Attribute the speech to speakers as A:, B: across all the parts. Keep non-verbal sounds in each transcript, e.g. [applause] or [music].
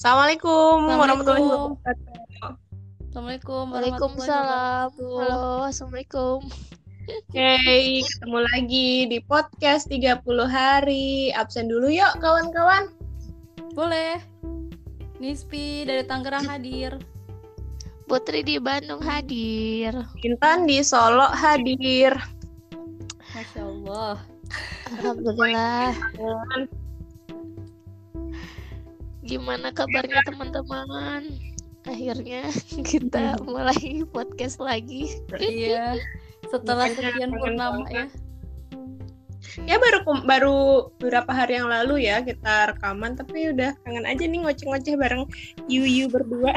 A: Assalamualaikum
B: Assalamualaikum.
A: warahmatullahi wabarakatuh.
B: Assalamualaikum
C: Waalaikumsalam. Halo, Assalamualaikum.
A: Oke, ketemu lagi di podcast 30 hari. Absen dulu yuk kawan-kawan.
B: Boleh. Nispi dari Tangerang hadir.
C: Putri di Bandung hadir.
A: Intan di Solo hadir.
B: Masya Allah.
C: Alhamdulillah. Gimana kabarnya teman-teman? Akhirnya [laughs] kita mulai podcast lagi.
B: iya. Setelah sekian purnama ya.
A: Ya baru baru beberapa hari yang lalu ya kita rekaman tapi udah kangen aja nih ngoceh-ngoceh bareng Yuyu berdua.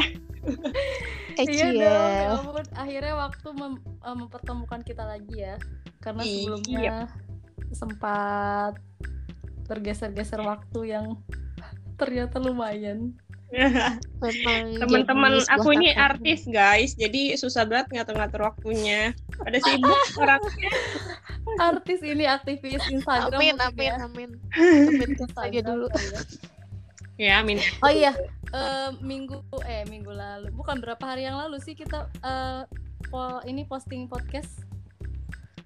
C: Eh, [laughs]
B: Iya dong. Ya. Akhirnya waktu mem- eh, mempertemukan kita lagi ya. Karena
A: Iya.
B: sebelumnya sempat bergeser-geser waktu yang ternyata lumayan. [laughs]
A: Teman-teman aku ini artis guys, jadi susah banget ngatur-ngatur waktunya. Pada sibuk orang.
B: Artis ini aktivis Instagram.
C: Amin, amin,
B: ya.
C: amin. Amin kita aja dulu.
B: ya.
A: Ya, amin.
B: Oh iya, eh, minggu eh minggu lalu, bukan berapa hari yang lalu sih kita eh, po- ini posting podcast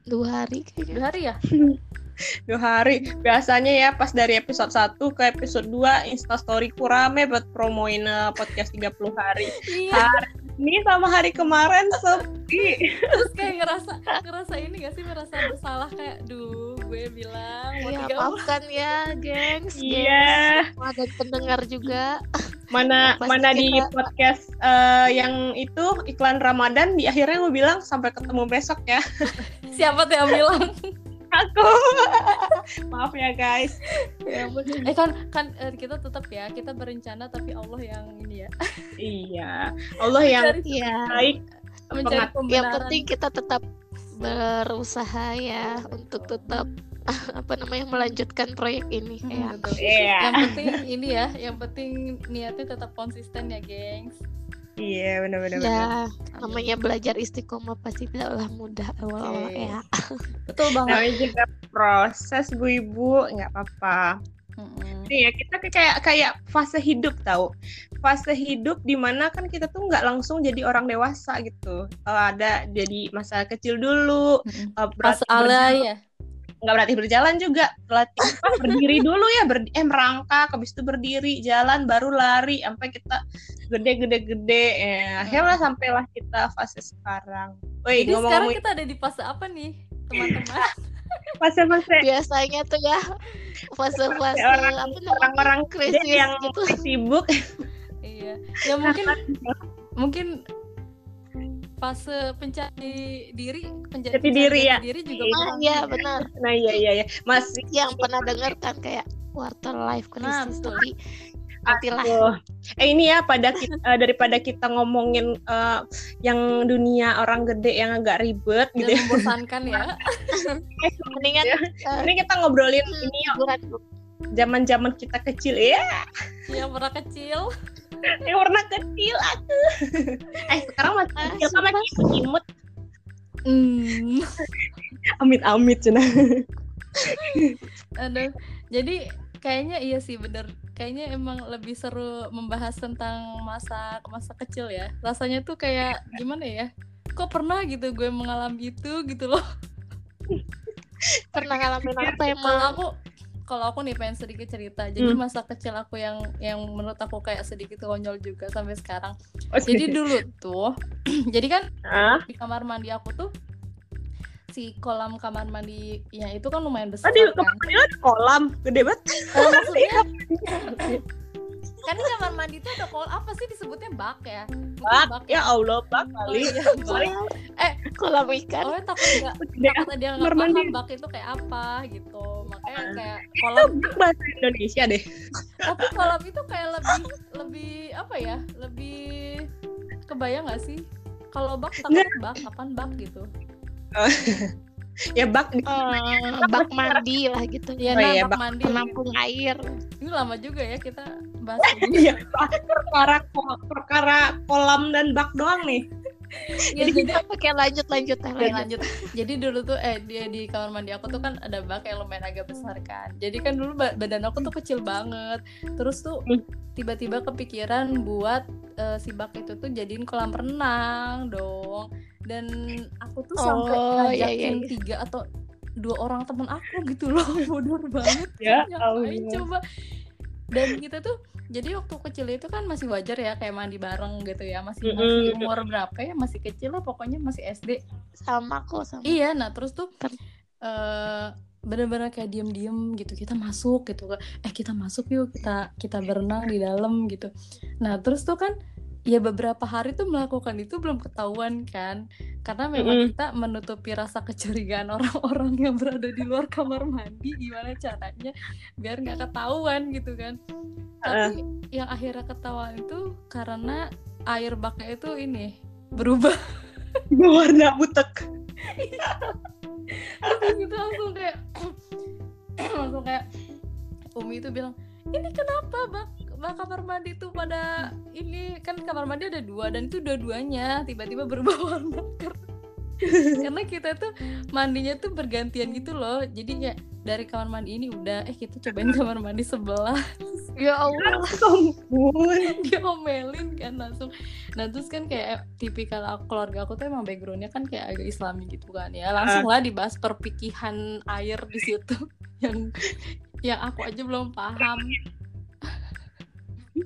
C: Dua hari kayaknya.
B: dua hari ya? [laughs]
A: dua hari biasanya ya pas dari episode 1 ke episode 2 instastoryku rame buat promoin eh, podcast 30 hari
B: Iya.
A: hari ini sama hari kemarin sepi
B: Terus kayak ngerasa ngerasa ini gak sih merasa bersalah kayak, duh gue bilang mau
C: Ya, maafkan ya, gengs.
A: iya
C: gengs. Ada pendengar juga. [laughs]
A: mana
C: Pasti
A: mana di
C: kita-
A: podcast eh, yang itu iklan Ramadan di akhirnya gue bilang sampai ketemu besok ya [laughs]
B: Siapa tuh yang bilang?
A: aku [laughs] maaf ya guys
B: ya ampun. Eh kan kan eh, kita tetap ya kita berencana tapi Allah yang ini ya
A: iya Allah yang
C: Iya.
A: baik
B: mencari
A: pengat-
B: pembenaran.
C: Yang penting kita tetap berusaha ya untuk tetap [laughs] apa namanya melanjutkan proyek ini
B: Hmm,
C: ya.
B: betul.
A: Iya.
B: Yang penting ini ya, yang penting niatnya tetap konsisten ya, gengs.
A: iya benar-benar
C: Ya, namanya belajar istiqomah pasti tidaklah mudah awal-awal
B: Oke.
C: ya. [laughs]
B: Betul banget.
A: namanya juga proses bu ibu nggak apa-apa
B: Mm-mm.
A: Iya, kita kayak- kayak kayak fase hidup tahu. Fase hidup di mana kan kita tuh nggak langsung jadi orang dewasa gitu. Eh, ada jadi masa kecil dulu,
B: Mm-mm.
A: eh,
B: Pas
A: berarti
B: ala
A: berjalan-
B: ya.
A: Nggak berarti berjalan juga, latih apa, berdiri dulu ya, ber- eh merangkak, habis itu berdiri, jalan, baru lari, sampai kita gede-gede-gede. Eh, akhirnya sampailah kita fase sekarang. Woi,
B: Jadi sekarang
A: ngomong-ngomong
B: kita ada di fase apa nih, teman-teman? [laughs]
A: fase-fase
C: Biasanya tuh ya fase-fase
A: orang-orang
C: krisis
A: gede yang
C: gitu.
A: sibuk.
B: iya. Ya mungkin mungkin fase pencari diri, pencari
A: diri ya.
B: diri juga
A: Iya.
C: Ah,
B: pernah.
C: iya benar. [laughs]
A: Nah, iya iya iya. Masih
C: Yang pernah dengar kan kayak quarter life
B: Nah,
C: crisis
B: betul.
C: tapi
A: Aduh. Eh ini ya pada kita, [laughs] eh, daripada kita ngomongin eh, yang dunia orang gede yang agak ribet
B: Dan
A: gitu ya.
B: membosankan ya. [laughs]
C: mendingan
A: Ya.
C: eh,
A: Ini kita ngobrolin
C: hmm,
A: ini zaman-zaman kita kecil ya.
B: Yang pernah kecil.
A: Yang warna kecil aku. eh kecil masih imut.
B: Hmm. [laughs]
A: Amit-amit cina.
B: Aduh. Jadi kayaknya iya sih bener. Kayaknya emang lebih seru membahas tentang masa masa kecil ya. Rasanya tuh kayak gimana ya? Kok pernah gitu gue mengalami itu gitu loh.
C: pernah ngalamin apa
B: Kalau
C: emang
B: aku kalau aku nih pengen sedikit cerita. Jadi
A: Hmm.
B: masa kecil aku yang yang menurut aku kayak sedikit konyol juga sampai sekarang.
A: Oh,
B: Jadi dulu tuh, [clears throat] jadi kan
A: ah,
B: di kamar mandi aku tuh si kolam kamar mandi ya itu kan lumayan besar
A: oh, di
B: kan.
A: kamar mandi ada kolam gede banget. [laughs]
B: Maksudnya kan di kamar mandi itu ada kolam apa sih disebutnya bak ya? Mungkin
A: Bak, ya Allah, bak
B: Oh,
A: kali.
B: iya, bak.
A: Sorry.
C: kolam ikan
B: Oh, takut nggak takut dia nggak paham bak itu kayak apa gitu. Makanya
A: Ah.
B: kayak
A: Itu
B: kolam
A: bak bahasa Indonesia deh.
B: tapi kolam itu kayak lebih lebih apa ya? Lebih kebayang nggak sih? Kalau bak takut bak, kapan bak gitu? [laughs]
A: Ya bak di
C: Eh, bak mandi lah gitu
B: Ya,
A: Oh
B: nah,
A: iya,
B: bak,
A: bak
B: mandi.
C: penampung air
B: Ini lama juga ya kita bahas ini. [laughs]
A: Iya, perkara perkara kolam dan bak doang nih.
B: ya, jadi
C: Oke lanjut lanjut teh,
B: Oke,
C: lanjut.
B: lanjut. Jadi dulu tuh eh dia di kamar mandi aku tuh kan ada bak yang lumayan agak besar kan. Jadi kan dulu ba- badan aku tuh kecil banget. Terus tuh
A: Hmm.
B: tiba-tiba kepikiran buat eh, si bak itu tuh jadiin kolam renang dong. Dan aku tuh sampai
C: Oh, iya,
B: ngajakin
C: iya, iya.
B: tiga atau dua orang temen aku gitu loh. [laughs] Bodoh banget.
A: Ya
B: Ngapain
A: Allah.
B: coba? Dan kita tuh jadi waktu kecil itu kan masih wajar ya kayak mandi bareng gitu ya masih masih umur berapa ya masih kecil lah pokoknya masih SD
C: Sama kok sama.
B: Iya, nah terus tuh
C: Ter-
B: eh bener-bener kayak diem-diem gitu kita masuk gitu eh kita masuk yuk kita kita berenang di dalam gitu nah terus tuh kan ya beberapa hari tuh melakukan itu belum ketahuan kan. Karena memang
A: Mm-mm.
B: kita menutupi rasa kecurigaan orang-orang yang berada di luar kamar mandi gimana caranya biar nggak ketahuan gitu kan. Tapi yang akhirnya ketahuan itu karena air baknya itu ini berubah. [laughs]
A: Warna butek.
B: terus gitu langsung kayak [clears throat] langsung kayak Umi itu bilang ini kenapa bak bak kamar mandi tuh pada ini kan kamar mandi ada dua dan itu dua-duanya tiba-tiba berubah [laughs] warna karena kita tuh mandinya tuh bergantian gitu loh. Jadi kayak dari kamar mandi ini udah eh kita cobain kamar mandi sebelah.
C: Ya Allah. [laughs]
A: Ampun.
B: diomelin kan langsung. Nah terus kan kayak tipikal aku- keluarga aku tuh emang backgroundnya kan kayak agak islami gitu kan ya. Langsung lah dibahas perpikihan air di situ. [laughs] Yang yang aku aja belum paham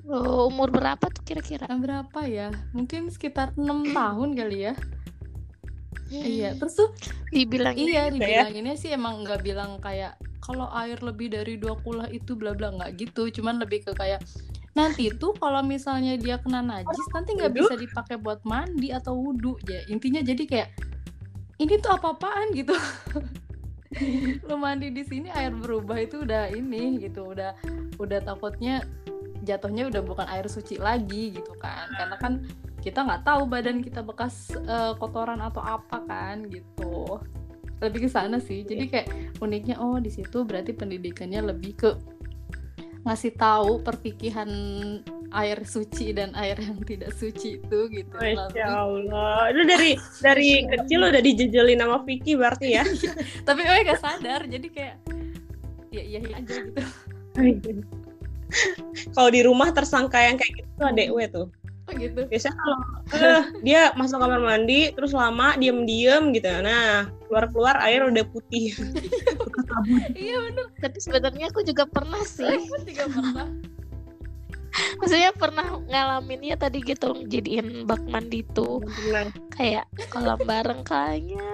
C: Oh, umur berapa tuh kira-kira?
B: Nah, berapa ya? Mungkin sekitar enam [clears throat] tahun kali ya.
C: Hmm,
B: iya terus tuh
C: Dibilang
B: iya
A: gitu ya.
B: dibilanginnya sih emang nggak bilang kayak kalau air lebih dari dua kulah itu bla bla nggak gitu. Cuman lebih ke kayak nanti tuh kalau misalnya dia kena najis nanti nggak bisa dipakai buat mandi atau wudhu ya intinya jadi kayak ini tuh apa-apaan? gitu. [laughs] Lu mandi di sini air berubah itu udah ini gitu. Udah udah takutnya jatuhnya udah bukan air suci lagi gitu kan. Karena kan kita nggak tahu badan kita bekas eh, kotoran atau apa kan gitu. Lebih ke sana sih. Jadi kayak uniknya oh di situ berarti pendidikannya lebih ke ngasih tahu perpikihan air suci dan air yang tidak suci itu gitu.
A: Masya Allah. Itu dari dari kecil udah dijejelin sama Vicky berarti ya. [laughs]
B: tapi gue gak sadar jadi kayak ya iya iya aja gitu [laughs]
A: Kalau di rumah tersangka yang kayak gitu tuh adek gue tuh.
B: oh gitu
A: Biasanya kalau eh, dia masuk kamar mandi terus lama diem-diem gitu. Nah, keluar-keluar air udah putih. [laughs]
B: iya bener
C: tapi sebenarnya aku juga pernah sih.
B: aku juga pernah [laughs]
C: Maksudnya pernah ngalaminnya tadi gitu jadiin bak mandi tuh
A: Tenang.
C: kayak kolam bareng kayaknya.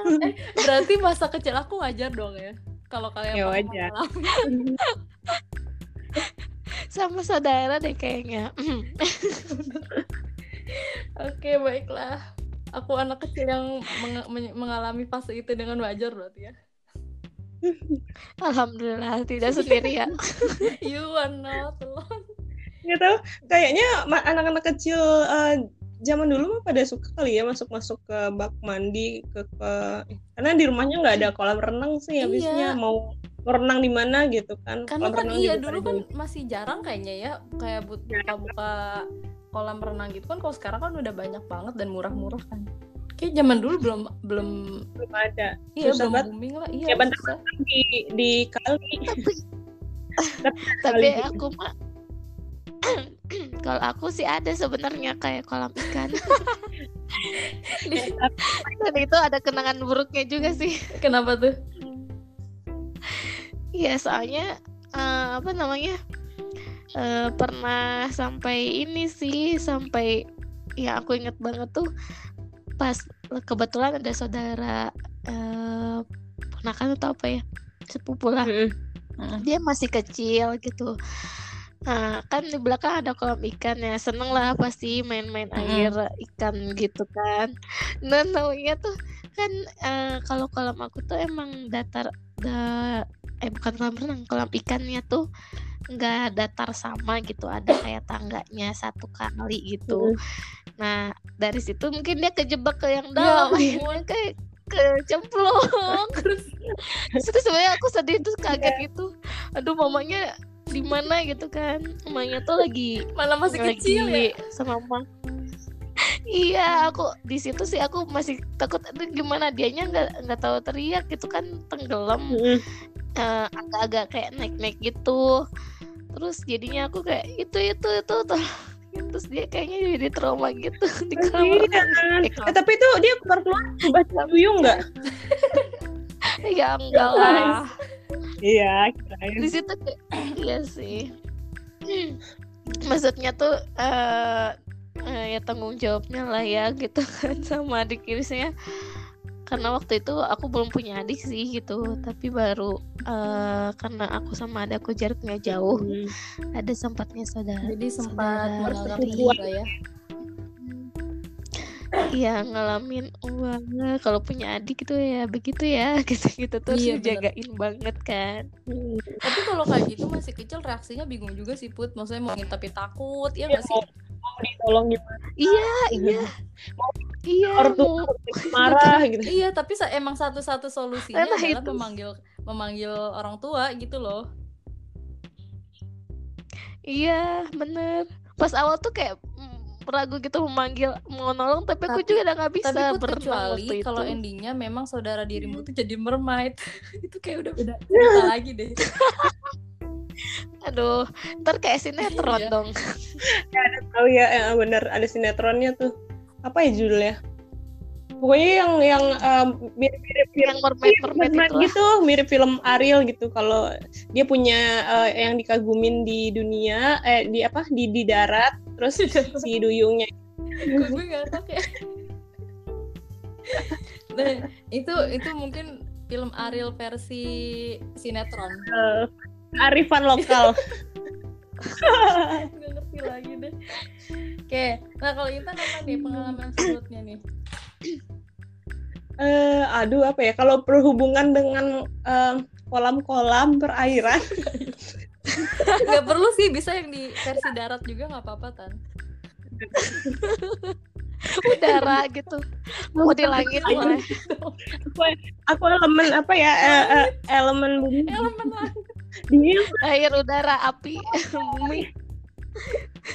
B: berarti masa kecil aku wajar dong ya kalau kalian
A: Ya,
B: pernah
A: wajar.
C: Sama saudara deh kayaknya. [laughs]
B: oke baiklah aku anak kecil yang meng- men- mengalami fase itu dengan wajar berarti ya
C: Alhamdulillah tidak sendiri ya. [laughs]
B: you are not alone
A: Nggak tahu, kayaknya anak-anak kecil eh, zaman dulu mah pada suka kali ya masuk-masuk ke bak mandi ke, ke- karena di rumahnya nggak ada kolam renang sih
B: Iya.
A: habisnya mau renang di mana gitu kan.
B: karena kan
A: renang
B: iya dulu kan
A: jauh.
B: masih jarang kayaknya ya kayak buat buka-buka kolam renang gitu kan kalau sekarang kan udah banyak banget dan murah-murah kan kayak zaman dulu belum belum
A: belum ada
B: iya
A: Susah
B: belum
A: banget.
B: booming lah iya
A: Ya, bentar. di di kali
C: Tapi [laughs] [laughs]
A: Kali.
C: aku mah [clears throat] kalau aku sih ada sebenarnya kayak kolam ikan. [laughs] Dan itu ada kenangan buruknya juga sih.
B: kenapa tuh
C: Iya, soalnya eh, apa namanya? eh, pernah sampai ini sih, sampai ya aku inget banget tuh pas kebetulan ada saudara eh ponakan atau apa ya? Sepupu lah.
A: Mm-mm.
C: dia masih kecil gitu nah kan di belakang ada kolam ikan ya seneng lah pasti main-main
B: Mm-mm.
C: air ikan gitu kan nah namanya tuh kan eh, kalau kolam aku tuh emang datar da, eh bukan kolam renang kolam ikannya tuh nggak datar sama gitu ada kayak tangganya satu kali gitu. Nah dari situ mungkin dia kejebak ke yang dalam
B: Ya [laughs]
C: akhirnya kayak kecemplung. [laughs] Terus? Terus sebenarnya aku sedih tuh kaget gitu. Aduh mamanya di mana gitu kan? Mamanya tuh lagi
B: malah masih
C: lagi
B: kecil ya?
C: sama mama iya aku di situ sih aku masih takut aduh gimana dianya? Nggak nggak tahu teriak gitu kan tenggelam. Eh, agak-agak kayak naik-naik gitu. Terus jadinya aku kayak itu itu itu tuh terus dia kayaknya jadi trauma gitu [laughs] di kolam
A: Iya.
C: renang
A: Eh, tapi itu dia keluar keluar [laughs] baca duyung nggak?
C: ya enggak lah.
A: Iya,
C: di situ kayak [clears throat] iya sih. [clears throat] Maksudnya tuh eh eh, ya tanggung jawabnya lah ya gitu [laughs] kan sama adik irisnya karena waktu itu aku belum punya adik sih gitu tapi baru eh karena aku sama adikku jaraknya jauh ada sempatnya saudara
B: Jadi sempat lah ya.
C: Iya ngalamin wah kalau punya adik itu ya begitu ya [laughs] gitu-gitu terus
B: Iya, bener.
C: dijagain banget kan
B: Tapi kalau kayak gitu masih kecil reaksinya bingung juga sih Put. Maksudnya mau tapi takut ya nggak sih?
A: Mau, ditolong gimana?
C: iya iya iya
A: Orang tua
C: mau
A: marah gitu. [laughs]
B: Iya, tapi emang satu-satu solusinya adalah
C: itu.
B: memanggil memanggil orang tua gitu loh.
C: Iya, bener. Pas awal tuh kayak mm, ragu gitu memanggil mau nolong, tapi, aku
B: Tapi-
C: juga udah nggak bisa
B: Tapi kecuali kalau endingnya memang saudara dirimu tuh jadi mermaid. [laughs] itu kayak udah beda cerita [laughs] lagi deh.
C: Aduh, ntar kayak sinetron
B: Iya.
C: dong.
A: Oh iya, eh, bener ada sinetronnya tuh. Apa ya judulnya? Pokoknya yang yang em, mirip-mirip film
C: Yang mermaid mermaid
A: gitu, mirip film Ariel gitu. Kalau dia punya eh, yang dikagumin di dunia, eh di apa? Di di darat, terus [laughs] si duyungnya
B: gue gak tau kayak. [laughs] nah, itu itu mungkin film Ariel versi sinetron.
A: eh, arifan lokal. [laughs]
B: Gak ngerti lagi deh. Oke, nah kalau Intan apa nih pengalaman sebelumnya nih?
A: Eh, aduh apa ya? Kalau berhubungan dengan em, kolam-kolam perairan,
B: Gak perlu sih, bisa yang di versi darat juga nggak apa-apa tan.
C: Udara gitu. Mau di langit boleh.
A: aku, aku elemen apa ya? eh, elemen bumi.
B: Elemen lah.
A: Dia
C: Air, udara, api, bumi.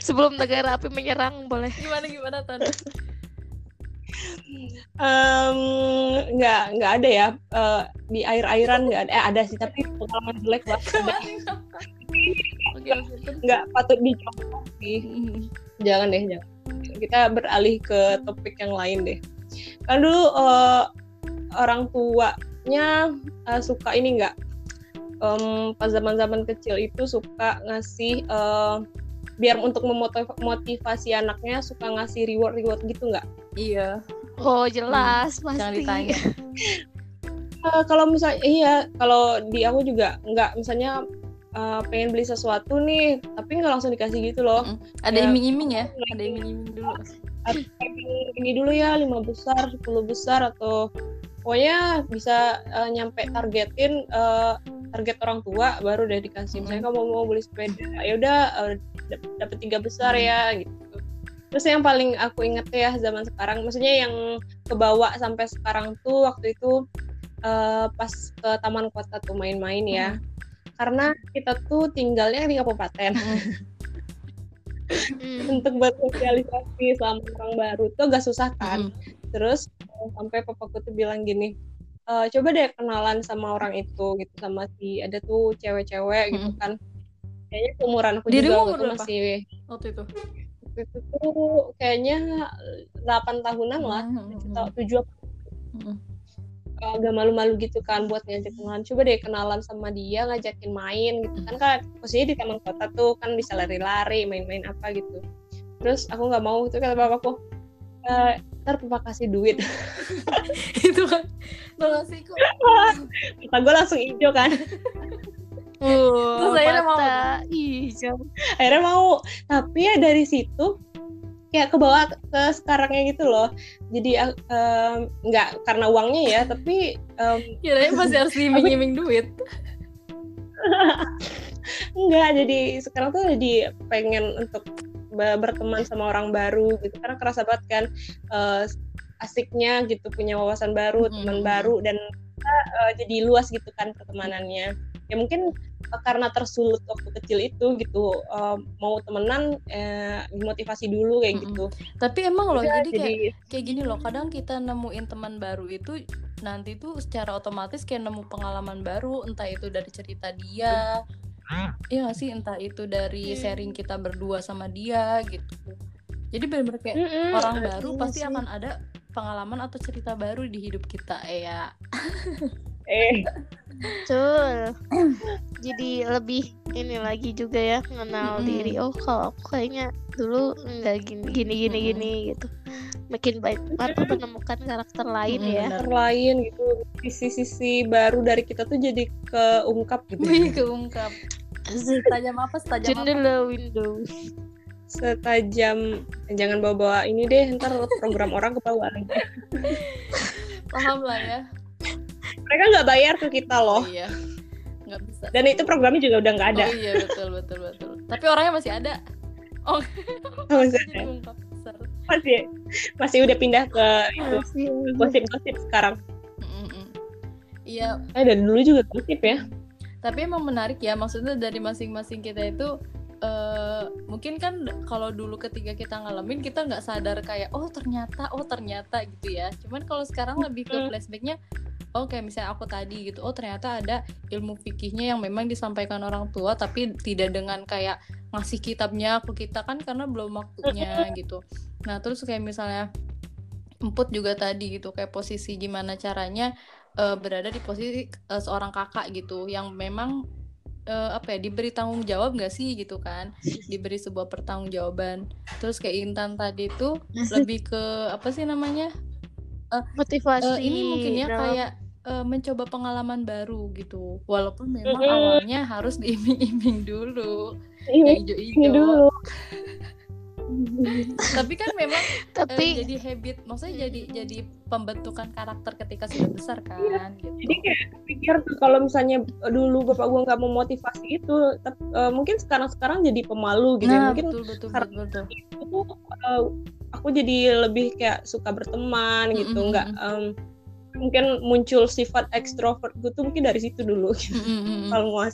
C: Sebelum negara api menyerang boleh.
B: Gimana gimana tan?
A: Em, nggak nggak ada ya eh, di air airan nggak ada eh ada sih tapi pengalaman jelek [laughs]
C: oke.
A: nggak patut dicontoh sih jangan deh jangan kita beralih ke topik yang lain deh kan dulu eh, orang tuanya eh, suka ini nggak Em, pas zaman zaman kecil itu suka ngasih eh, biar untuk memotivasi anaknya suka ngasih reward reward gitu nggak
B: Iya,
C: Oh jelas
B: jangan
C: pasti.
B: ditanya. [laughs]
A: Eh, kalau misalnya iya kalau di aku juga nggak misalnya eh, pengen beli sesuatu nih tapi nggak langsung dikasih gitu loh
B: Mm. Ada
A: Ya.
B: iming-iming ya? Ada iming-iming dulu.
A: pengen ini dulu ya lima besar 10 besar atau pokoknya bisa eh, nyampe targetin eh, target orang tua baru deh dikasih. Misalnya kamu mau beli sepeda ya udah eh, dap- dapet tiga besar ya gitu. Terus yang paling aku inget ya zaman sekarang maksudnya yang kebawa sampai sekarang tuh waktu itu eh, pas ke taman kota tuh main-main ya. Karena kita tuh tinggalnya di kabupaten.
C: Hmm.
A: untuk bersosialisasi sama orang baru tuh agak susah kan.
B: Mm.
A: terus eh, sampai papaku tuh bilang gini "Eh, coba deh kenalan sama orang itu gitu sama si ada tuh cewek-cewek gitu
B: Mm.
A: kan kayaknya umuran aku
B: Dirimu
A: juga
B: umur
A: waktu itu
B: berapa?
A: masih
B: Waktu itu.
A: waktu itu tuh kayaknya 8 tahunan lah tujuh apa
B: Mm.
A: eh, agak malu-malu gitu kan buat ngajak kenalan coba deh kenalan sama dia ngajakin main gitu kan kan posisinya di taman kota tuh kan bisa lari-lari main-main apa gitu terus aku nggak mau itu kata bapakku "Eh, ntar papa kasih duit [laughs]
B: itu kan donasiku.
A: kata gue langsung hijau kan
C: Uh,
B: Terus akhirnya mau
C: hijau.
A: akhirnya mau tapi ya dari situ kayak ke bawah ke sekarangnya gitu loh jadi eh, nggak karena uangnya ya [laughs] tapi em,
B: Kirain masih harus [laughs] diiming-iming duit.
A: Enggak, jadi sekarang tuh jadi pengen untuk berteman sama orang baru gitu karena kerasa banget kan eh, asiknya gitu punya wawasan baru,
B: Mm-mm.
A: teman baru dan kita, eh, jadi luas gitu kan pertemanannya. ya mungkin uh, karena tersulut waktu kecil itu gitu uh, mau temenan eh, dimotivasi dulu kayak
B: Mm-mm.
A: gitu
B: Tapi emang loh, jadi kayak
A: jadi
B: kayak gini loh. Kadang kita nemuin teman baru itu nanti tuh secara otomatis kayak nemu pengalaman baru, entah itu dari cerita dia, iya gak sih, entah itu dari
C: Hmm.
B: sharing kita berdua sama dia gitu. Jadi bener-bener kayak
A: Mm-mm.
B: orang baru
C: iya
B: pasti
C: sih.
B: akan ada pengalaman atau cerita baru di hidup kita ya. [laughs]
A: eh
C: Betul. Jadi lebih ini lagi juga ya mengenal
B: Mm-mm.
C: diri. Oh, kalau aku kayaknya dulu nggak gini gini gini
B: Mm-mm.
C: gini gitu. Makin baik apa menemukan karakter lain
B: Mm-mm,
C: ya.
B: benar.
A: lain gitu sisi-sisi baru dari kita tuh jadi keungkap gitu
B: Wih, keungkap. Setajam apa? Setajam apa?
C: Jendela Windows.
A: setajam jangan bawa-bawa ini deh ntar program orang ke bawah lagi
B: Paham lah ya.
A: Mereka nggak bayar ke kita loh
B: Oh, iya. Nggak bisa.
A: dan itu programnya juga udah nggak ada
B: Oh iya betul betul betul. Tapi orangnya masih ada. Oh, [laughs] ungkap besar.
A: masih masih udah pindah ke itu
C: Masih.
A: gosip-gosip sekarang.
B: Iya,
A: eh dari dulu juga gosip ya
B: tapi emang menarik ya. Maksudnya dari masing-masing kita itu eh mungkin kan kalau dulu ketika kita ngalamin kita nggak sadar kayak oh ternyata oh ternyata gitu ya. Cuman kalau sekarang lebih ke flashbacknya oh kayak misalnya aku tadi gitu. Oh ternyata ada ilmu fikihnya yang memang disampaikan orang tua tapi tidak dengan kayak ngasih kitabnya ke kita kan karena belum waktunya gitu. Nah terus kayak misalnya emput juga tadi gitu. Kayak posisi gimana caranya eh, berada di posisi eh, seorang kakak gitu. Yang memang eh, apa ya diberi tanggung jawab gak sih gitu kan? Diberi sebuah pertanggungjawaban. Terus kayak Intan tadi tuh lebih ke apa sih namanya
C: Motivasi.
B: Eh, ini mungkin ya kayak eh, mencoba pengalaman baru gitu. Walaupun memang awalnya harus diiming-iming dulu. Yang hijau-hijau.
A: dulu [laughs]
B: tapi kan memang eh,
C: tapi
B: jadi habit maksudnya jadi jadi pembentukan karakter ketika sudah besar kan gitu
A: jadi kayak pikir tuh kalau misalnya dulu bapak gua nggak memotivasi itu tapi, eh, mungkin sekarang sekarang jadi pemalu gitu ya.
B: nah
A: mungkin
B: betul betul
A: karena-
B: betul, betul.
A: itu tuh eh, aku jadi lebih kayak suka berteman gitu
B: Mm-mm,
A: nggak em, mungkin muncul sifat ekstrovert gue tuh mungkin dari situ dulu gitu.
B: Mm, mm, mm, mm. [laughs]
A: kalau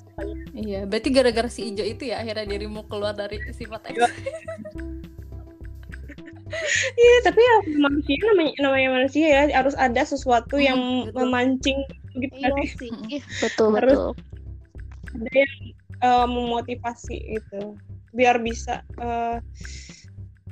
B: iya berarti gara-gara si ijo itu ya akhirnya dirimu keluar dari sifat
A: Iya. [laughs] iya tapi ya manusia namanya namanya manusia ya harus ada sesuatu
B: Mm,
A: yang
B: betul.
A: memancing gitu
C: iya
A: kan
C: sih.
B: Mm-mm.
C: Ih, betul
A: Terus-
C: betul.
A: ada yang eh, memotivasi gitu biar bisa eh,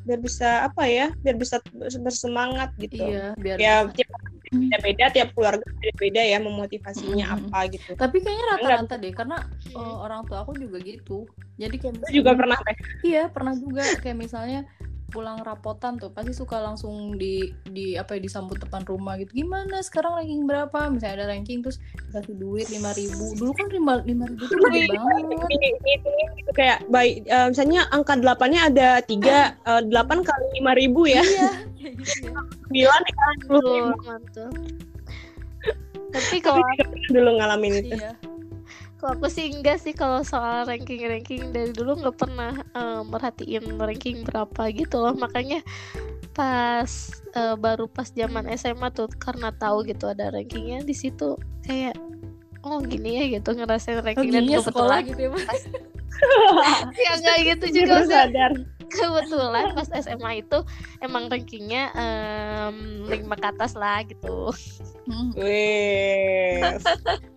A: biar bisa apa ya biar bisa bersemangat gitu
B: iya biar
A: ya
B: bisa.
A: tiap beda-beda tiap keluarga beda-beda ya memotivasinya
B: Mm-mm.
A: apa gitu
B: tapi kayaknya rata-rata deh karena eh, orang tua aku juga gitu jadi kayak
A: Aku juga
B: misalnya-
A: pernah
B: Iya pernah juga kayak misalnya pulang rapotan tuh pasti suka langsung di di apa ya disambut depan rumah gitu. Gimana? Sekarang ranking berapa? Misalnya ada ranking terus dikasih duit lima ribu. Dulu kan lima lima ribu tuh gede banget.
A: Ini itu gitu kayak baik eh, misalnya angka delapannya ada tiga [laughs] eh, delapan kali lima ribu ya.
B: Iya. [laughs] Ya.
A: sembilan kali sepuluh
C: Mantul,
A: ribu.
C: Tapi kalau
A: dulu ngalamin itu.
B: iya
C: kalau aku sih enggak sih kalau soal ranking-ranking dari dulu nggak pernah eh, merhatiin ranking berapa gitu loh. Makanya pas eh, baru pas zaman SMA tuh karena tahu gitu ada rankingnya di situ kayak oh gini ya gitu ngerasain
B: oh,
C: ranking dan
B: gini ya sekolah
C: kebetulan
B: gitu ya Mas? [laughs]
C: ya enggak gitu juga
A: sadar.
C: Kebetulan pas SMA itu emang rankingnya em, lima ke atas lah gitu
B: Hmm.
A: Wih,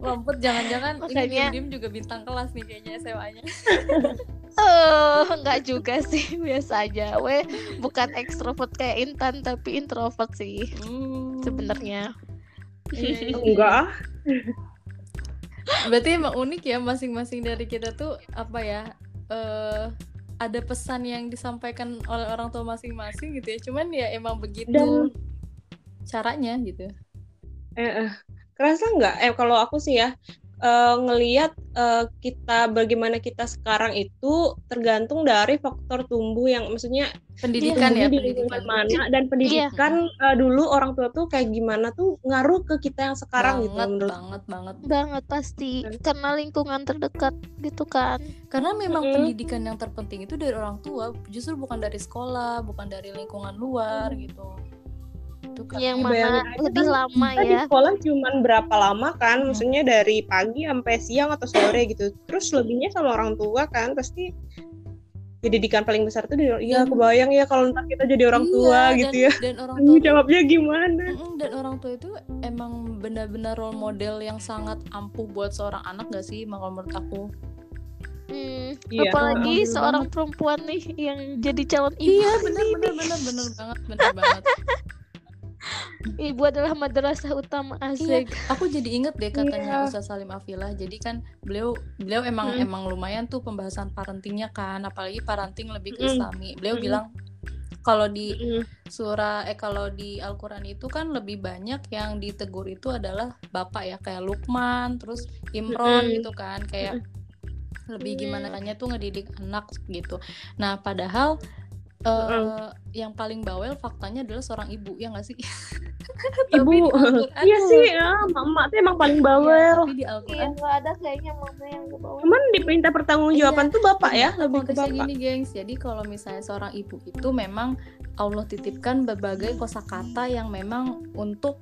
B: Lamput [laughs] jangan-jangan ini diem-diem juga bintang kelas nih kayaknya SMA-nya
C: Eh, [laughs] enggak juga sih, [laughs] biasa aja. Weh, bukan ekstrovert kayak Intan tapi introvert sih
B: Hmm.
C: sebenarnya.
B: Iya, iya.
A: enggak ah.
B: Berarti emang unik ya masing-masing dari kita tuh apa ya? eh ada pesan yang disampaikan oleh orang tua masing-masing gitu ya. Cuman ya emang begitu
A: Dan-
B: caranya gitu.
A: Eh, eh. kerasa nggak? Eh kalau aku sih ya eh, ngelihat eh, kita bagaimana kita sekarang itu tergantung dari faktor tumbuh yang maksudnya
B: Pendidikan ya,
A: tumbuh di
B: pendidikan.
A: lingkungan mana dan pendidikan eh, dulu orang tua tuh kayak gimana tuh ngaruh ke kita yang sekarang gitu
B: banget,
A: menurut
B: banget, banget.
C: Banget pasti karena lingkungan terdekat gitu kan.
B: Karena memang
A: Mm-mm.
B: pendidikan yang terpenting itu dari orang tua, justru bukan dari sekolah, bukan dari lingkungan luar gitu. Itu kan
C: yang
A: Ya,
C: mana lebih
A: kan
C: lama
A: kita di
C: ya
A: sekolah cuman berapa lama kan
B: Hmm.
A: maksudnya dari pagi sampai siang atau sore gitu. Terus lebihnya sama orang tua kan pasti ya didikan paling besar tuh dari iya
B: Dan-
A: kebayang ya kalau ntar kita jadi orang
B: Iya,
A: tua
B: dan,
A: gitu ya.
B: dan orang tua
A: jawabnya gimana?
B: Dan orang tua itu emang benar-benar role model yang sangat ampuh buat seorang anak gak sih kalau menurut aku?
C: Hmm,
A: Iya.
C: apalagi
B: Bener
C: seorang perempuan nih yang jadi calon ibu.
B: iya benar benar benar benar banget benar banget [laughs]
C: ibu adalah madrasah utama
B: Iya,
C: asik
B: aku jadi inget deh katanya
A: Iya.
B: Ustaz Salim Afilah. Jadi kan beliau beliau emang
A: Mm.
B: emang lumayan tuh pembahasan parentingnya kan, apalagi parenting lebih ke
A: Mm.
B: Islami. Beliau
A: Mm.
B: bilang kalau di
A: Mm.
B: surah eh kalau di Al-Qur'an itu kan lebih banyak yang ditegur itu adalah bapak ya kayak Lukman, terus Imron
A: Mm-mm.
B: gitu kan, kayak lebih
C: Mm.
B: gimana caranya tuh ngedidik anak gitu. Nah, padahal eh, yang paling bawel faktanya adalah seorang ibu ya nggak sih? [laughs]
A: Ibu. iya sih ya emak tuh emang paling
B: Iya,
A: bawel.
B: tapi di
C: iya
B: Al-Quran
C: nggak ada kayaknya mama yang bawah
A: cuman diperintah pertanggungjawaban tuh bapak ya
B: Nah,
A: lebih ke bapak.
B: gini gengs. Jadi kalau misalnya seorang ibu itu memang Allah titipkan berbagai kosakata yang memang untuk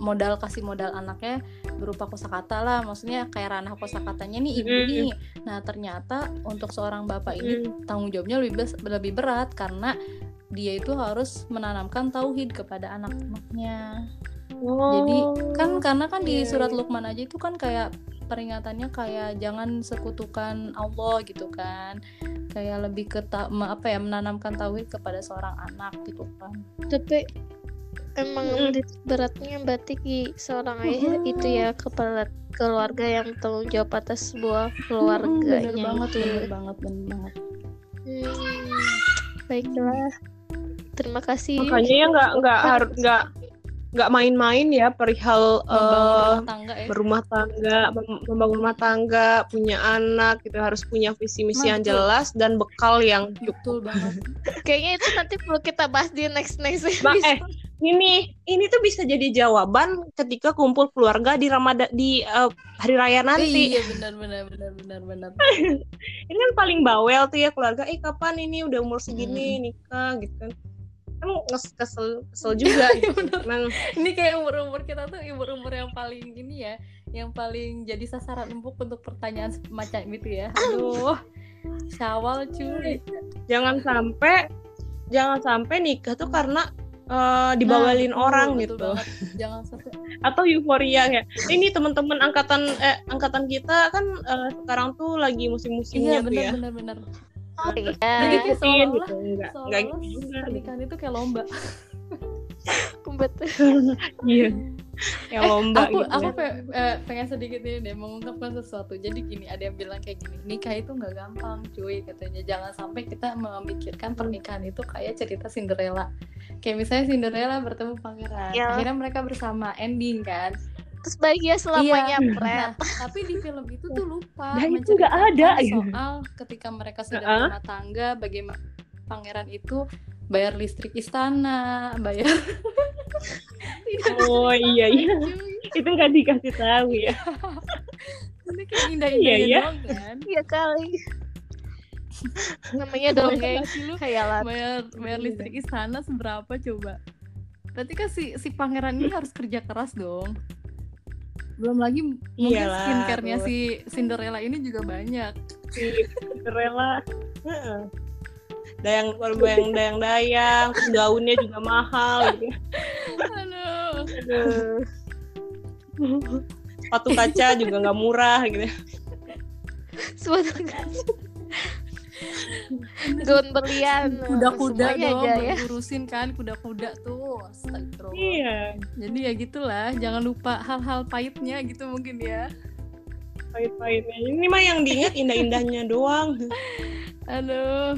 B: modal kasih modal anaknya berupa kosakata lah maksudnya kayak ranah kosakatanya nih ibu
A: Mm.
B: nih nah ternyata untuk seorang bapak ini
A: Mm.
B: tanggung jawabnya lebih lebih berat karena dia itu harus menanamkan tauhid kepada anak-anaknya jadi kan karena kan di
A: iya,
B: surat
A: iya.
B: Luqman aja itu kan kayak peringatannya kayak jangan sekutukan Allah gitu kan. Kayak lebih ke ta- apa ya menanamkan tauhid kepada seorang anak gitu kan.
C: tapi emang
A: Mm.
C: titik beratnya berarti ki seorang ayah itu ya kepala keluarga yang tanggung jawab atas sebuah
B: bener
C: keluarganya
B: banget,
C: itu.
B: bener banget, bener banget.
C: Hmm, baiklah terima kasih
A: makanya ya nggak nggak harus nggak nggak main-main ya perihal eh,
B: rumah tangga ya.
A: berumah tangga, mem- membangun rumah tangga, punya anak gitu harus punya visi misi yang jelas dan bekal yang cukup.
B: Betul banget. [laughs]
C: kayaknya itu nanti perlu kita bahas di next next
A: Mbak, eh ini ini tuh bisa jadi jawaban ketika kumpul keluarga di Ramadan di eh, hari raya nanti.
B: Iya benar benar benar benar benar. [laughs]
A: Ini kan paling bawel tuh ya keluarga. Eh kapan ini udah umur segini nikah gitu kan. Kan nges- kesel kesel juga [laughs] gitu. Emang
B: Ini kayak umur-umur kita tuh umur-umur yang paling ini ya, yang paling jadi sasaran empuk untuk pertanyaan semacam itu ya. Aduh. Syawal cuy.
A: jangan sampai jangan sampai nikah tuh karena eh, dibawelin
B: Nah, betul,
A: orang
B: betul
A: gitu.
B: banget. Jangan sampai
A: atau euforia ya ini teman-teman angkatan eh angkatan kita kan eh, sekarang tuh lagi musim-musimnya
B: Iya
A: tuh
B: benar
A: ya
B: benar benar.
C: Oh, iya.
B: Jadi kayak
A: Ikutin
B: seolah-olah
A: gitu enggak enggak gitu juga
B: itu kayak lomba.
C: betul [laughs]
A: iya ya lomba
B: aku
A: gitu
B: aku
A: ya.
B: pe- eh, pengen sedikit ini deh mengungkapkan sesuatu. Jadi gini, ada yang bilang kayak gini, nikah itu nggak gampang, cuy katanya. Jangan sampai kita memikirkan pernikahan itu kayak cerita Cinderella. Kayak misalnya Cinderella bertemu pangeran,
C: Ya.
B: akhirnya mereka bersama ending kan.
C: Terus bahagia selamanya
B: Iya. Nah, tapi di film itu tuh lupa
A: Nah, itu
B: menceritakan
A: ada, gitu.
B: soal ketika mereka sudah
A: Heeh.
B: rumah tangga, bagaimana pangeran itu bayar listrik istana, bayar
A: oh [laughs] iya iya
B: Cuy,
A: itu nggak dikasih tahu ya [laughs]
B: ini kayak indah-indahnya
A: Iya, iya.
B: doang kan.
C: iya kali namanya dongeng khayalan
B: bayar bayar
A: Iya.
B: listrik istana seberapa coba? Berarti kan si si pangeran ini harus kerja keras dong. Belum lagi mungkin
A: Iyalah,
B: skincare-nya si Cinderella ini juga banyak.
A: si Cinderella dayang dayang dayang dayang terus gaunnya juga mahal gitu
B: Aduh.
A: Aduh. sepatu kaca juga nggak murah gitu
C: Sepatu gaun [laughs] berlian
B: Kuda-kuda dong
C: aja ya
B: diurusin kan kuda-kuda tuh. Astagfirullah.
A: iya
B: Jadi ya gitulah, jangan lupa hal-hal pahitnya gitu mungkin ya.
A: pahit-pahitnya ini mah yang diingat indah-indahnya [laughs] doang
B: Aduh.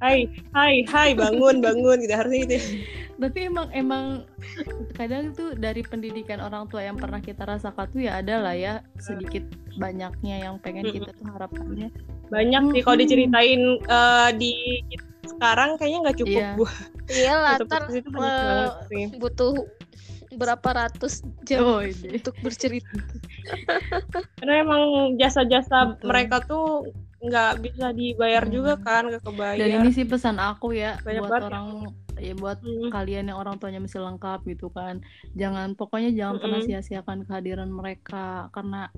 A: hai hai hai bangun bangun gitu harusnya gitu
B: Tapi emang emang kadang tuh dari pendidikan orang tua yang pernah kita rasakan tuh ya ada lah ya sedikit banyaknya yang pengen kita tuh harapannya.
A: Banyak sih kalau diceritain eh, di sekarang kayaknya nggak cukup
B: Iya. [laughs]
A: bu
C: iya lah ntar eh, butuh berapa ratus jam
B: Oh, ini.
C: untuk bercerita
A: karena emang jasa-jasa mereka tuh nggak bisa dibayar
B: Hmm.
A: juga kan
B: Dan
A: kebayar
B: ini sih pesan aku ya
A: Banyak
B: buat
A: banget ya.
B: orang ya buat
A: Mm.
B: kalian yang orang tuanya masih lengkap gitu kan jangan pokoknya jangan pernah
A: Mm-mm.
B: sia-siakan kehadiran mereka karena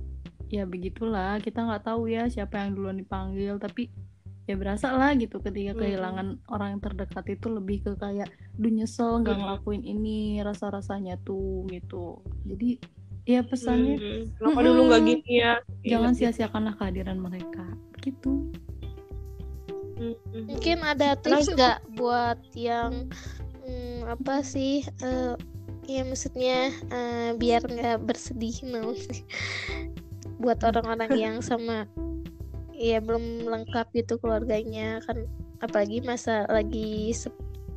B: ya begitulah kita nggak tahu ya siapa yang duluan dipanggil tapi ya berasa lah gitu ketika
A: Mm.
B: kehilangan orang yang terdekat itu lebih ke kayak duh nyesel nggak
A: Mm.
B: ngelakuin ini rasa rasanya tuh gitu jadi ya pesannya
A: Mm. Kenapa dulu nggak gini ya?
B: jangan
A: Iya.
B: sia-siakanlah kehadiran mereka gitu
A: Mm-mm.
C: Mungkin ada tips nggak buat yang hmm, apa sih? eh, ya maksudnya eh, biar nggak bersedih no. [laughs] buat orang-orang yang [laughs] sama ya belum lengkap gitu keluarganya. Kan apalagi masa lagi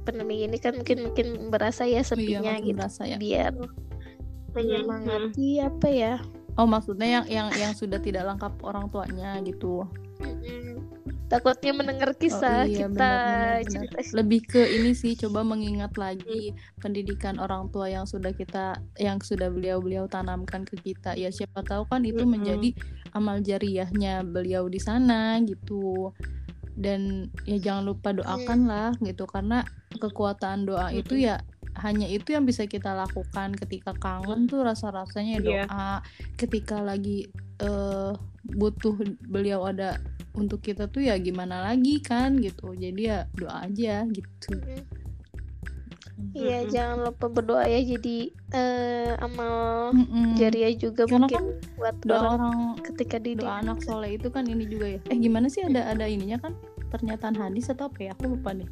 C: pandemi ini kan mungkin mungkin berasa ya sepinya
B: makin
C: gitu.
B: berasa ya.
C: Biar menyemangati apa ya?
B: Oh maksudnya yang yang yang sudah tidak lengkap orang tuanya gitu.
C: Takutnya mendengar kisah
B: Oh iya,
C: kita
B: benar, benar, benar. lebih ke ini sih coba mengingat lagi pendidikan orang tua yang sudah kita yang sudah beliau-beliau tanamkan ke kita. Ya siapa tahu kan itu
A: Mm-mm.
B: menjadi amal jariahnya beliau di sana gitu. Dan ya jangan lupa doakan lah gitu. Karena kekuatan doa itu ya hanya itu yang bisa kita lakukan ketika kangen tuh rasa-rasanya ya
A: Iya.
B: doa. Ketika lagi eh, butuh beliau ada untuk kita tuh ya gimana lagi kan gitu jadi ya doa aja gitu
C: Iya,
A: Mm-mm.
C: jangan lupa berdoa ya. Jadi eh, amal
B: Mm-mm.
C: jariah juga
B: Karena
C: mungkin
B: kan
C: buat
B: doa
C: orang
B: orang
C: ketika di
B: doa anak soleh itu kan ini juga ya eh gimana sih ada ada ininya kan pernyataan hadis atau apa ya aku lupa deh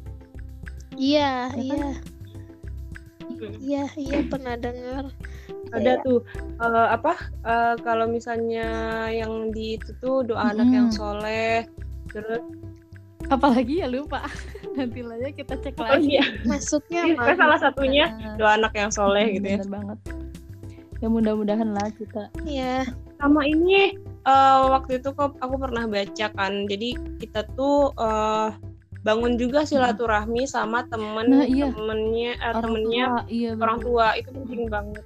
C: Iya,
B: Ya kan?
C: iya,
A: Mm.
C: iya, iya pernah dengar.
A: Ada
C: Kayak-
A: tuh eh, apa? eh, kalau misalnya yang di itu tuh doa anak yang soleh, terus
B: apalagi ya lupa. [laughs] Nanti lah ya kita cek
A: oh
B: lagi.
A: iya,
C: Masuknya
A: Iya,
C: apa?
A: salah satunya
B: Nah,
A: doa anak yang soleh gitu ya.
B: banget. Ya mudah-mudahan lah kita.
C: Iya,
A: sama ini eh, waktu itu kok aku pernah baca kan jadi kita tuh eh, bangun juga silaturahmi sama temen
B: Nah, iya.
A: temennya eh,
B: orang
A: temennya
B: tua iya
A: orang tua itu penting banget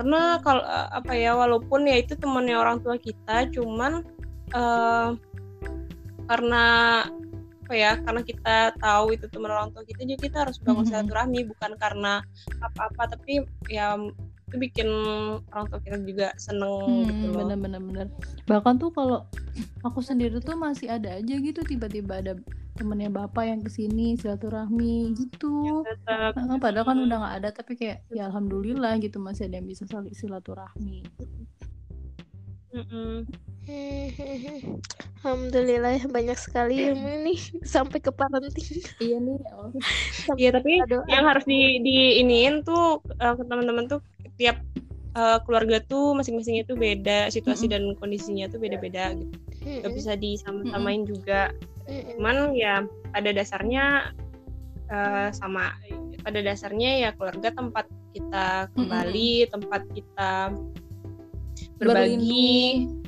A: karena kalau eh, apa ya walaupun ya itu temennya orang tua kita cuman eh, karena apa ya karena kita tahu itu teman orang tua kita jadi kita harus bangun
B: Mhm.
A: silaturahmi bukan karena apa-apa tapi ya itu bikin orang tua kita juga seneng gitu
B: Hmm,
A: loh.
B: bener bener bener. Bahkan tuh kalau aku sendiri tuh masih ada aja gitu tiba-tiba ada temennya bapak yang ke sini silaturahmi gitu.
A: Tetap.
B: Heeh, padahal kan udah nggak ada tapi kayak ya alhamdulillah gitu masih ada yang bisa saling silaturahmi
C: Alhamdulillah banyak sekali ilmu ini [laughs] sampai ke parenting.
B: iya nih
A: Iya tapi
C: Doa.
A: yang harus di diiniin tuh ke teman-teman tuh tiap eh, keluarga tuh masing-masing itu beda situasi dan kondisinya tuh beda-beda gitu. Nggak bisa disama-samain juga. Cuman ya pada dasarnya eh, sama. Pada dasarnya ya keluarga tempat kita kembali tempat kita berbagi. berlindung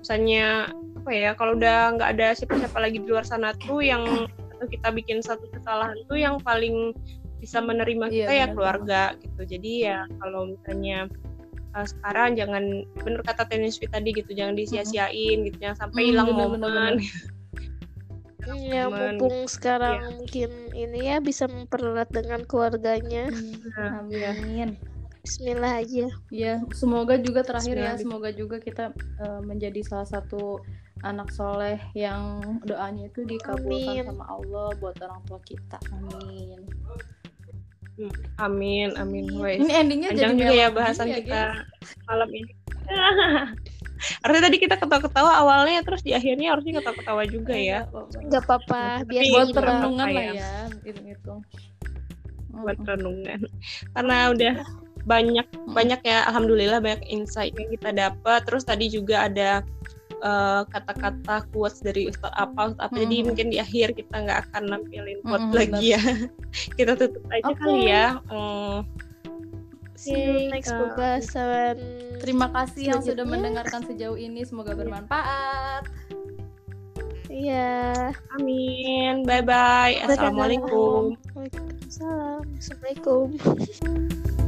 A: misalnya apa ya kalau udah nggak ada siapa-siapa lagi di luar sana tuh yang atau kita bikin satu kesalahan tuh yang paling bisa menerima
B: Iya,
A: kita ya
B: benar
A: keluarga gitu. Jadi ya kalau misalnya uh, sekarang jangan bener kata tenis Fit tadi gitu jangan disia-siain gitu jangan sampai
B: Hmm,
A: hilang
B: benar,
A: momen.
B: benar, benar.
C: Ya
A: Cuman,
C: mumpung sekarang mungkin ini ya bisa mempererat dengan keluarganya.
A: Nah, iya.
B: amin
C: Bismillah aja.
B: Ya, semoga juga terakhir ya, semoga juga kita eh, menjadi salah satu anak soleh yang doanya itu dikabulkan
C: Amin.
B: sama Allah buat orang tua kita. Amin.
A: amin amin Wes.
B: Ini endingnya
A: panjang
B: jadi
A: juga ya bahasan
B: ya,
A: kita
B: guys.
A: malam ini [laughs] Artinya tadi kita ketawa-ketawa awalnya terus di akhirnya harusnya ketawa-ketawa juga ya.
B: Nggak apa-apa.
C: Biar
B: Buat renungan lah
A: ya.
B: ya, itu-itu.
A: Buat renungan. Karena udah banyak banyak ya alhamdulillah banyak insight yang kita dapat. Terus tadi juga ada eh, kata-kata quotes dari Ustadz apa Ustadz apa. Jadi
B: Mm-mm.
A: mungkin di akhir kita nggak akan nampilin quote
B: Mm-mm,
A: lagi ya. [laughs] kita tutup aja
B: Oke.
A: kali ya. Hmm,
C: See you next pembahasan.
B: Terima kasih yang sudah mendengarkan sejauh ini, semoga bermanfaat.
C: Iya.
A: Amin. Bye bye. Assalamualaikum.
C: Waalaikumsalam. Assalamualaikum.